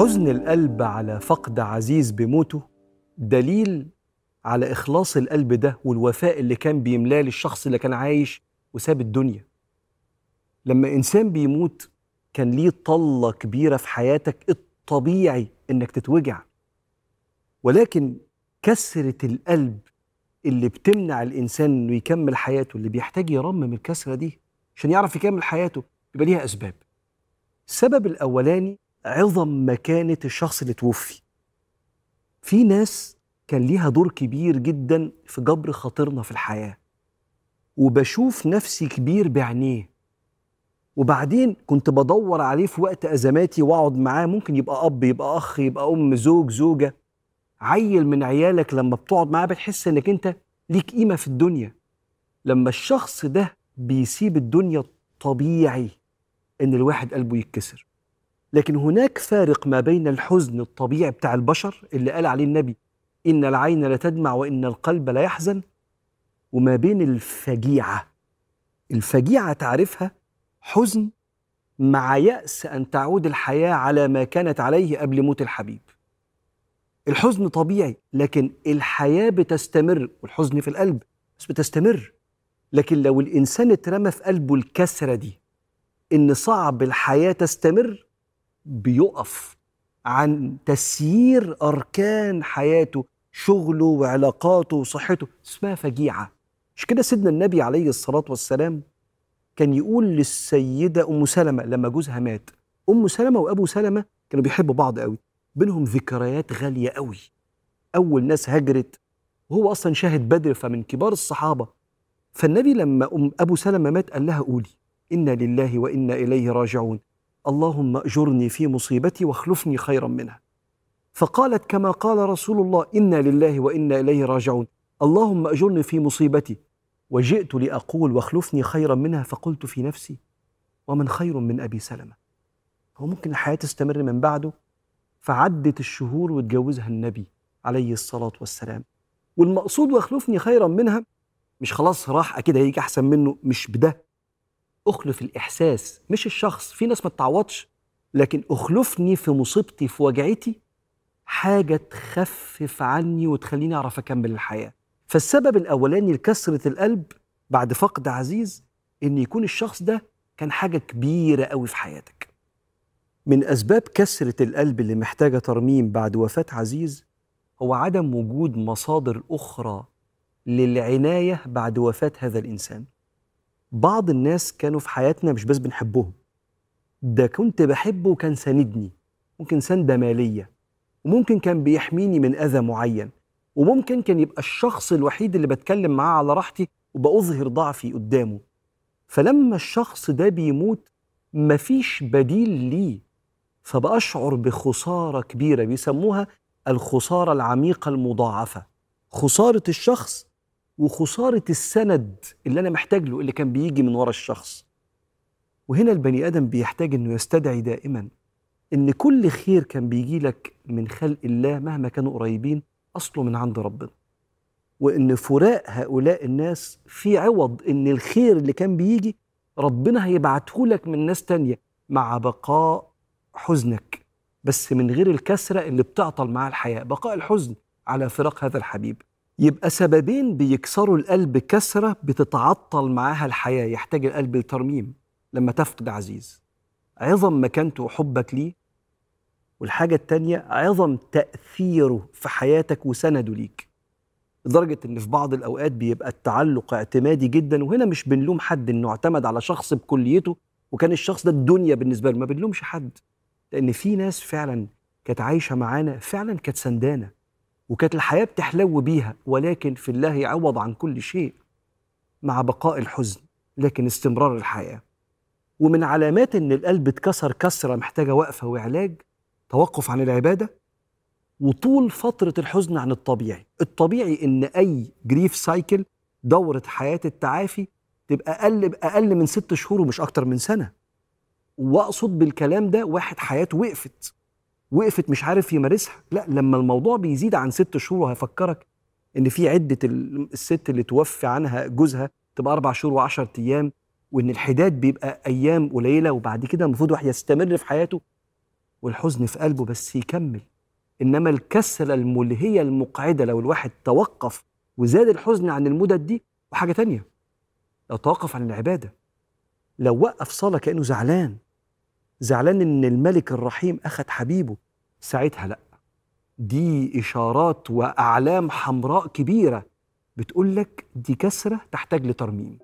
حزن القلب على فقد عزيز بموته دليل على إخلاص القلب ده والوفاء اللي كان بيملاه للشخص اللي كان عايش وساب الدنيا. لما إنسان بيموت كان ليه طلة كبيرة في حياتك الطبيعي إنك تتوجع. ولكن كسرة القلب اللي بتمنع الإنسان إنه يكمل حياته اللي بيحتاج يرمم الكسرة دي عشان يعرف يكمل حياته يبقى ليها أسباب. السبب الأولاني عظم مكانة الشخص اللي توفي. في ناس كان ليها دور كبير جدا في جبر خاطرنا في الحياة. وبشوف نفسي كبير بعينيه. وبعدين كنت بدور عليه في وقت أزماتي وأقعد معاه. ممكن يبقى أب يبقى أخ يبقى أم زوج زوجة. عيل من عيالك لما بتقعد معاه بتحس إنك أنت ليك قيمة في الدنيا. لما الشخص ده بيسيب الدنيا طبيعي إن الواحد قلبه يتكسر. لكن هناك فارق ما بين الحزن الطبيعي بتاع البشر اللي قال عليه النبي إن العين لتدمع وإن القلب لا يحزن وما بين الفجيعة. الفجيعة تعرفها حزن مع يأس أن تعود الحياة على ما كانت عليه قبل موت الحبيب. الحزن طبيعي لكن الحياة بتستمر والحزن في القلب بس بتستمر. لكن لو الإنسان اترمى في قلبه الكسرة دي إن صعب الحياة تستمر بيقف عن تسيير أركان حياته شغله وعلاقاته وصحته. اسمها فجيعة. مش كده سيدنا النبي عليه الصلاة والسلام كان يقول للسيدة أم سلمة لما جوزها مات أم سلمة وأبو سلمة كانوا بيحبوا بعض قوي. بينهم ذكريات غالية قوي. أول ناس هجرت وهو أصلا شاهد بدر فمن كبار الصحابة. فالنبي لما أم أبو سلمة مات قال لها قولي إنا لله وإنا إليه راجعون. اللهم أجرني في مصيبتي واخلفني خيرا منها. فقالت كما قال رسول الله إنا لله وإنا إليه راجعون. اللهم أجرني في مصيبتي. وجئت لأقول واخلفني خيرا منها فقلت في نفسي ومن خير من أبي سلمة؟ هو ممكن الحياة تستمر من بعده؟ فعدت الشهور واتجوزها النبي عليه الصلاة والسلام. والمقصود واخلفني خيرا منها مش خلاص راح أكيد هيجي أحسن منه مش بده. أخلف الإحساس مش الشخص. في ناس ما تتعوضش. لكن أخلفني في مصيبتي في وجعتي حاجة تخفف عني وتخليني أعرف أكمل الحياة. فالسبب الأولاني لكسرة القلب بعد فقد عزيز إن يكون الشخص ده كان حاجة كبيرة قوي في حياتك. من أسباب كسرة القلب اللي محتاجة ترميم بعد وفاة عزيز هو عدم وجود مصادر أخرى للعناية بعد وفاة هذا الإنسان. بعض الناس كانوا في حياتنا مش بس بنحبهم. ده كنت بحبه وكان ساندني ممكن سندة مالية وممكن كان بيحميني من أذى معين وممكن كان يبقى الشخص الوحيد اللي بتكلم معاه على راحتي وبأظهر ضعفي قدامه. فلما الشخص ده بيموت مفيش بديل ليه. فبأشعر بخسارة كبيرة بيسموها الخسارة العميقة المضاعفة. خسارة الشخص وخسارة السند اللي أنا محتاج له اللي كان بيجي من ورا الشخص. وهنا البني آدم بيحتاج إنه يستدعي دائما إن كل خير كان بيجي لك من خلق الله مهما كانوا قريبين أصله من عند ربنا. وإن فراق هؤلاء الناس في عوض إن الخير اللي كان بيجي ربنا هيبعته لك من ناس تانية مع بقاء حزنك. بس من غير الكسرة اللي بتعطل معاه الحياة بقاء الحزن على فراق هذا الحبيب. يبقى سببين بيكسروا القلب كسرة بتتعطل معاها الحياة يحتاج القلب لترميم لما تفقد عزيز. عظم مكانته وحبك ليه. والحاجة التانية عظم تأثيره في حياتك وسنده ليك. لدرجة إن في بعض الأوقات بيبقى التعلق اعتمادي جدا وهنا مش بنلوم حد إنه اعتمد على شخص بكليته وكان الشخص ده الدنيا بالنسبة له ما بنلومش حد. لأن في ناس فعلا كانت عايشة معانا فعلا كانت سندانة. وكانت الحياة بتحلو بيها ولكن في الله يعوض عن كل شيء مع بقاء الحزن لكن استمرار الحياة. ومن علامات إن القلب اتكسر كسرة محتاجة وقفة وعلاج توقف عن العبادة وطول فترة الحزن عن الطبيعي. الطبيعي إن أي grief cycle دورة حياة التعافي تبقى أقل أقل من ست شهور ومش أكتر من سنة. وأقصد بالكلام ده واحد حياته وقفت. وقفت مش عارف يمارسها. لا لما الموضوع بيزيد عن ست شهور وهيفكرك إن في عدة الست اللي توفي عنها جوزها تبقى أربع شهور وعشرة أيام وإن الحداد بيبقى أيام قليلة وبعد كده المفروض واحد يستمر في حياته والحزن في قلبه بس يكمل. إنما الكسره الملهية المقعدة لو الواحد توقف وزاد الحزن عن المدد دي وحاجة تانية لو توقف عن العبادة لو وقف صلاة كأنه زعلان زعلان إن الملك الرحيم أخذ حبيبه؟ ساعتها لأ. دي إشارات وأعلام حمراء كبيرة. بتقول لك دي كسرة تحتاج لترميم.